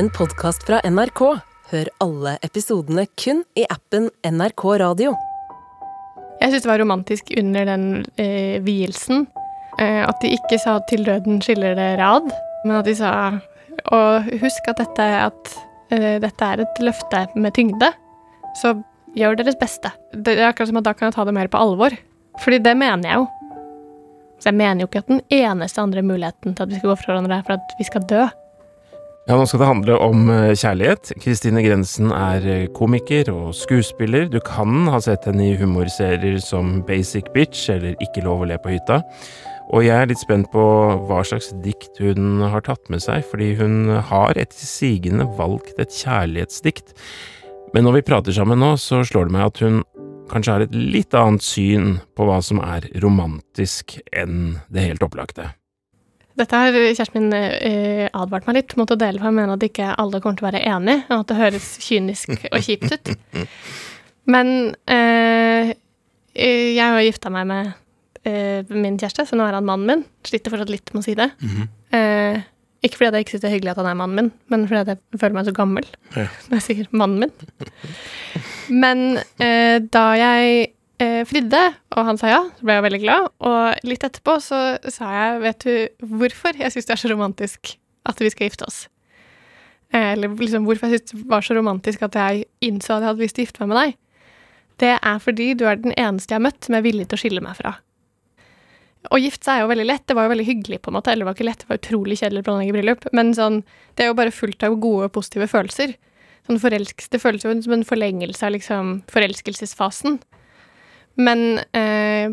en podkast fra NRK. Hør alle episodene kun i appen NRK Radio. Jeg syns det var romantisk under den eh, vielsen eh, at de ikke sa 'til døden skiller det rad', men at de sa Og husk at dette, at, eh, dette er et løfte med tyngde, så gjør deres beste. Det er akkurat som at da kan jeg ta det mer på alvor. Fordi det mener jeg jo. Så jeg mener jo ikke at den eneste andre muligheten til at vi skal gå fra hverandre, er for at vi skal dø. Ja, nå skal det handle om eh, kjærlighet. Kristine Grensen er eh, komiker og skuespiller. Du kan ha sett henne i humorserier som Basic Bitch eller Ikke lov å le på hytta. Og jeg er litt spent på hva slags dikt hun har tatt med seg, fordi hun har etter sigende valgt et kjærlighetsdikt. Men når vi prater sammen nå, så slår det meg at hun kanskje har et litt annet syn på hva som er romantisk enn det helt opplagte. Dette har kjæresten min eh, advart meg litt mot å dele, for jeg mener at ikke alle kommer til å være enig, og at det høres kynisk og kjipt ut. Men eh, jeg har gifta meg med eh, min kjæreste, så nå er han mannen min. Sliter fortsatt litt med å si det. eh, ikke fordi jeg ikke syns det er hyggelig at han er mannen min, men fordi jeg føler meg så gammel Ja. når jeg sier mannen min. Men eh, da jeg eh, fridde, og han sa ja, så ble jeg veldig glad. Og litt etterpå så sa jeg, vet du hvorfor jeg syns det er så romantisk at vi skal gifte oss? Eh, eller liksom hvorfor jeg syntes det var så romantisk at jeg innså at jeg hadde lyst til å gifte meg med deg. Det er fordi du er den eneste jeg har møtt som er villig til å skille meg fra. Å gifte seg er jo veldig lett. Det var jo veldig hyggelig, på en måte. Eller det var ikke lett, det var utrolig kjedelig å planlegge bryllup. Men sånn, det er jo bare fullt av gode, positive følelser. Sånn forelsk, det føles jo som en forlengelse av liksom forelskelsesfasen. Men, eh,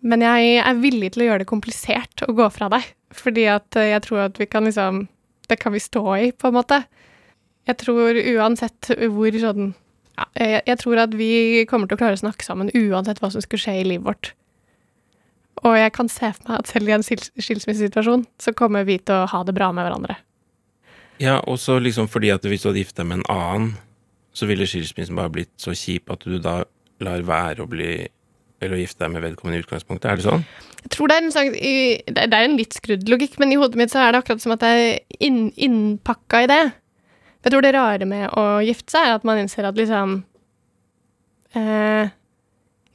men jeg er villig til å gjøre det komplisert å gå fra deg. Fordi at eh, jeg tror at vi kan liksom Det kan vi stå i, på en måte. Jeg tror uansett hvor sånn ja, jeg, jeg tror at vi kommer til å klare å snakke sammen uansett hva som skulle skje i livet vårt. Og jeg kan se for meg at selv i en skils- skilsmissesituasjon så kommer vi til å ha det bra med hverandre. Ja, og så liksom fordi at hvis du hadde gifta deg med en annen, så ville skilsmissen bare blitt så kjip at du da lar være å bli eller å gifte deg med vedkommende i utgangspunktet. Er det sånn? Jeg tror det er en, det det er en litt skrudd logikk, men i hodet mitt så er det akkurat som at jeg er inn, innpakka i det. Jeg tror det rare med å gifte seg er at man innser at liksom eh,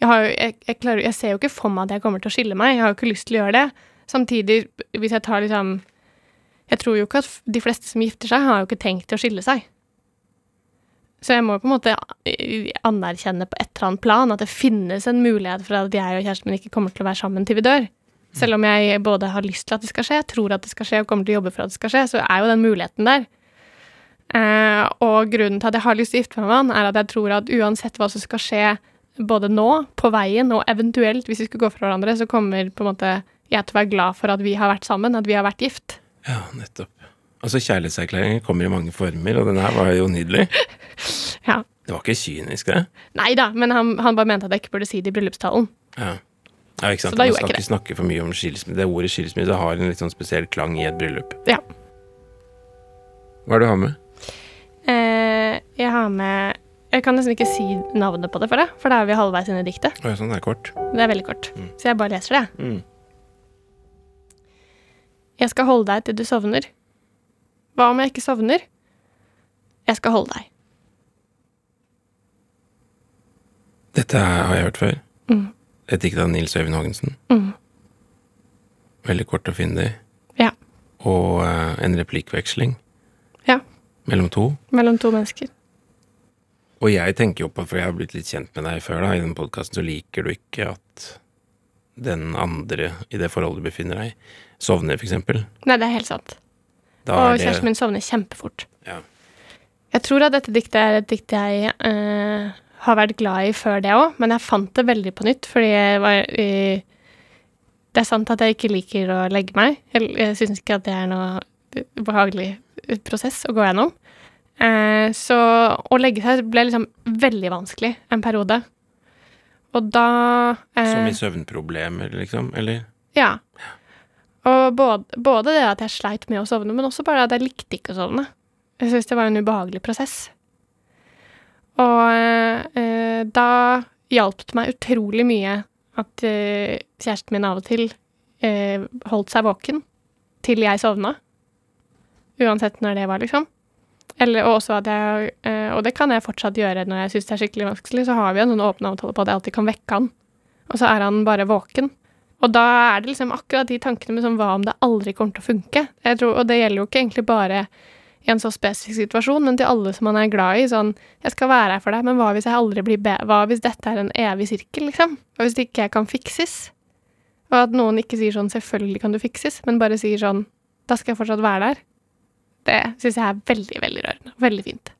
jeg, har, jeg, jeg, klarer, jeg ser jo ikke for meg at jeg kommer til å skille meg. Jeg har jo ikke lyst til å gjøre det. Samtidig, hvis jeg tar liksom Jeg tror jo ikke at de fleste som gifter seg, har jo ikke tenkt til å skille seg. Så jeg må på en måte anerkjenne på et eller annet plan at det finnes en mulighet for at jeg og kjæresten min ikke kommer til å være sammen til vi dør. Selv om jeg både har lyst til at det skal skje, tror at det skal skje og kommer til å jobbe for at det skal skje, så er jo den muligheten der. Eh, og grunnen til at jeg har lyst til å gifte meg med han, er at jeg tror at uansett hva som skal skje både nå, på veien, og eventuelt hvis vi skulle gå fra hverandre, så kommer på en måte jeg til å være glad for at vi har vært sammen, at vi har vært gift. Ja, nettopp. Altså, kjærlighetserklæringer kommer i mange former, og den her var jo nydelig. Ja. Det var ikke kynisk, det. Nei da, men han, han bare mente at jeg ikke burde si det i bryllupstalen. Ja. ja, ikke sant. Så da gjorde jeg ikke det. Man skal ikke snakke for mye om skilsmisse. Det ordet skilsmisse har en litt sånn spesiell klang i et bryllup. Ja. Hva er det du har med? Eh, jeg har med Jeg kan nesten ikke si navnet på det for deg, for da er vi halvveis inn i diktet. Oh, ja, sånn det er kort. Det er veldig kort. Mm. Så jeg bare leser det. Mm. Jeg skal holde deg til du sovner. Hva om jeg ikke sovner? Jeg skal holde deg. Dette har jeg hørt før. Mm. Et dikt av Nils Øyvind Haagensen. Mm. Veldig kort og fyndig. Ja. Og eh, en replikkveksling Ja. mellom to. Mellom to mennesker. Og jeg tenker jo på, for jeg har blitt litt kjent med deg før, da, i den podkasten, så liker du ikke at den andre i det forholdet du befinner deg i, sovner, for eksempel. Nei, det er helt sant. Da Og det kjæresten min sovner kjempefort. Ja. Jeg tror at dette diktet er et dikt jeg eh, har vært glad i før det òg, men jeg fant det veldig på nytt, fordi var eh, Det er sant at jeg ikke liker å legge meg. Jeg, jeg syns ikke at det er noe behagelig prosess å gå gjennom. Eh, så å legge seg ble liksom veldig vanskelig en periode. Og da eh, Som i søvnproblemer, liksom? Eller? Ja. Og både, både det at jeg sleit med å sovne, men også bare at jeg likte ikke å sovne. Jeg syntes det var en ubehagelig prosess. Og eh, da hjalp det meg utrolig mye at eh, kjæresten min av og til eh, holdt seg våken til jeg sovna. Uansett når det var, liksom. eller og jeg eh, Og det kan jeg fortsatt gjøre når jeg syns det er skikkelig vanskelig. Så har vi en sånn åpen avtale på at jeg alltid kan vekke han, og så er han bare våken. Og da er det liksom akkurat de tankene med sånn hva om det aldri kommer til å funke? Tror, og det gjelder jo ikke egentlig bare i en så spesifikk situasjon, men til alle som man er glad i. Sånn 'Jeg skal være her for deg, men hva hvis jeg aldri blir be... Hva hvis dette er en evig sirkel, liksom? Hva hvis det ikke kan fikses?' Og at noen ikke sier sånn 'Selvfølgelig kan du fikses', men bare sier sånn 'Da skal jeg fortsatt være der'. Det syns jeg er veldig, veldig rørende. Veldig fint.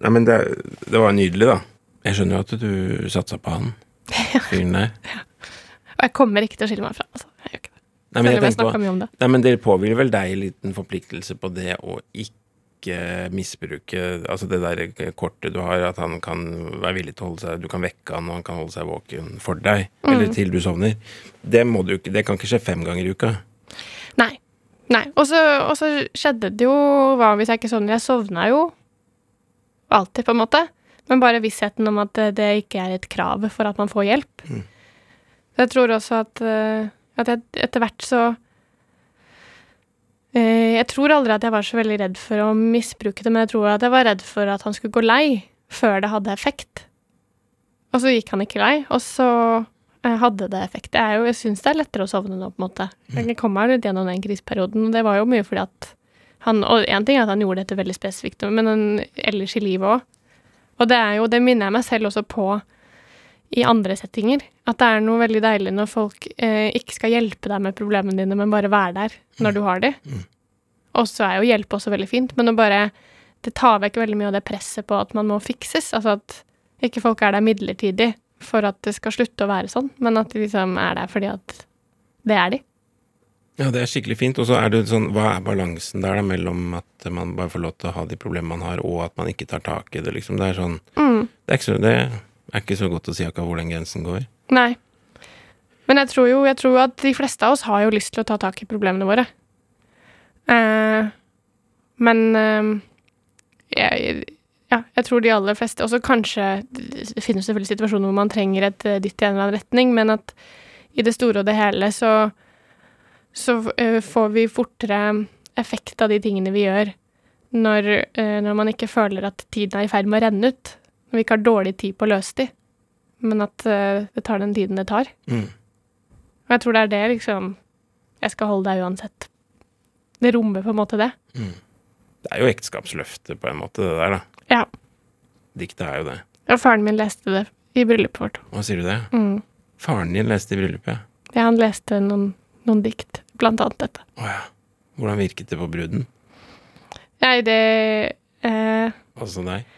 Nei, men det, det var nydelig, da. Jeg skjønner jo at du satsa på han fyren der. Og jeg kommer ikke til å skille meg fra altså. Jeg gjør ikke det. Nei, men jeg jeg på om det. Nei, men dere påhviler vel deg en liten forpliktelse på det å ikke misbruke altså det der kortet du har, at han kan være villig til å holde seg Du kan vekke han, og han kan holde seg våken for deg, eller til du sovner. Det må du Det kan ikke skje fem ganger i uka. Nei. Nei. Og så skjedde det jo Hva hvis jeg ikke sovner? Jeg sovna jo alltid, på en måte. Men bare vissheten om at det, det ikke er et krav for at man får hjelp. Mm. Jeg tror også at, eh, at jeg etter hvert så eh, Jeg tror aldri at jeg var så veldig redd for å misbruke det, men jeg tror at jeg var redd for at han skulle gå lei før det hadde effekt. Og så gikk han ikke lei, og så eh, hadde det effekt. Jeg, jo, jeg syns det er lettere å sovne nå, på en måte. Jeg kom meg litt gjennom den kriseperioden, og det var jo mye fordi at han Og én ting er at han gjorde dette veldig spesifikt, men han, ellers i livet òg. Og det er jo, det minner jeg meg selv også på i andre settinger. At det er noe veldig deilig når folk eh, ikke skal hjelpe deg med problemene dine, men bare være der når du har de. Mm. Og så er jo hjelp også veldig fint, men å bare Det tar vekk veldig mye av det presset på at man må fikses. Altså at ikke folk er der midlertidig for at det skal slutte å være sånn, men at de liksom er der fordi at det er de. Ja, det er skikkelig fint. Og så er det sånn, hva er balansen der da, mellom at man bare får lov til å ha de problemene man har, og at man ikke tar tak i det, liksom. Det er sånn Mm. Det er ikke så, det er ikke så godt å si akkurat hvor den grensen går. Nei. Men jeg tror jo jeg tror at de fleste av oss har jo lyst til å ta tak i problemene våre. Eh, men eh, jeg, ja, jeg tror de aller fleste Også kanskje Det finnes selvfølgelig situasjoner hvor man trenger et eh, dytt i en eller annen retning, men at i det store og det hele så, så eh, får vi fortere effekt av de tingene vi gjør, når, eh, når man ikke føler at tiden er i ferd med å renne ut. Når vi ikke har dårlig tid på å løse de, men at eh, det tar den tiden det tar. Mm. Og jeg tror det er det, liksom Jeg skal holde deg uansett. Det rommer på en måte det. Mm. Det er jo ekteskapsløftet på en måte, det der, da. Ja. Diktet er jo det. Ja, faren min leste det i bryllupet vårt. Hva sier du det? Mm. Faren din leste i bryllupet? Ja, han leste noen, noen dikt, blant annet dette. Å ja. Hvordan virket det på bruden? Nei, det eh, Altså deg?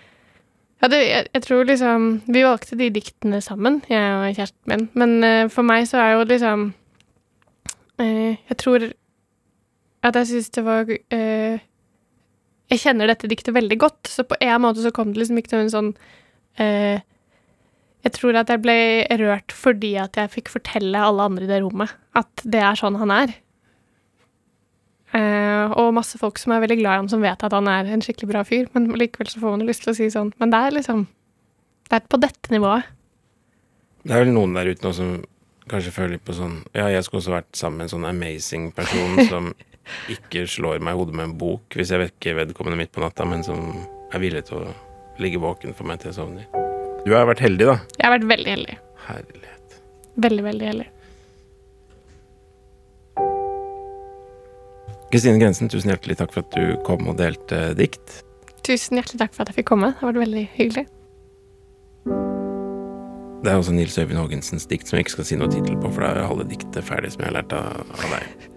Ja, det, jeg, jeg tror liksom Vi valgte de diktene sammen, jeg og kjæresten min. Men uh, for meg så er jo liksom uh, Jeg tror at jeg syns det var uh, Jeg kjenner dette diktet veldig godt, så på en måte så kom det liksom ikke til en sånn Jeg tror at jeg ble rørt fordi at jeg fikk fortelle alle andre i det rommet at det er sånn han er. Eh, og masse folk som er veldig glad i han, som vet at han er en skikkelig bra fyr. Men likevel så får man lyst til å si sånn Men det er liksom Det er på dette nivået. Det er vel noen der ute nå som kanskje føler litt på sånn Ja, jeg skulle også vært sammen med en sånn amazing person som ikke slår meg i hodet med en bok hvis jeg vekker vedkommende midt på natta, men som er villig til å ligge våken for meg til jeg sovner. Du har vært heldig, da. Jeg har vært veldig heldig. Herlighet. Veldig, veldig heldig. Kristine Grensen, tusen hjertelig takk for at du kom og delte dikt. Tusen hjertelig takk for at jeg fikk komme. Det har vært veldig hyggelig. Det er også Nils Øyvind Haagensens dikt som jeg ikke skal si noe tittel på, for da er halve diktet ferdig, som jeg har lært av, av deg.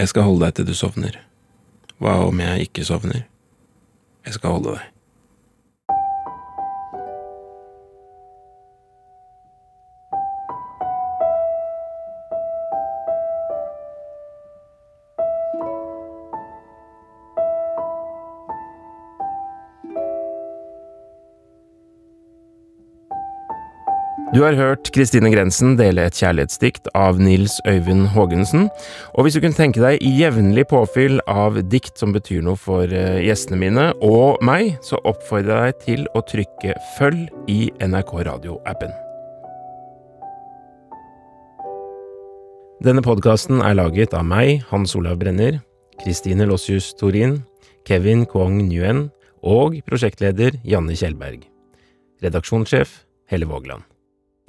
Jeg skal holde deg til du sovner. Hva om jeg ikke sovner? Jeg skal holde deg. Du har hørt Kristine Grensen dele et kjærlighetsdikt av Nils Øyvind Haagensen. Og hvis du kunne tenke deg jevnlig påfyll av dikt som betyr noe for eh, gjestene mine og meg, så oppfordrer jeg deg til å trykke følg i NRK Radio-appen. Denne podkasten er laget av meg, Hans Olav Brenner, Kristine Lossius Torin, Kevin Kwong Nguyen og prosjektleder Janne Kjellberg. Redaksjonssjef Helle Vågland.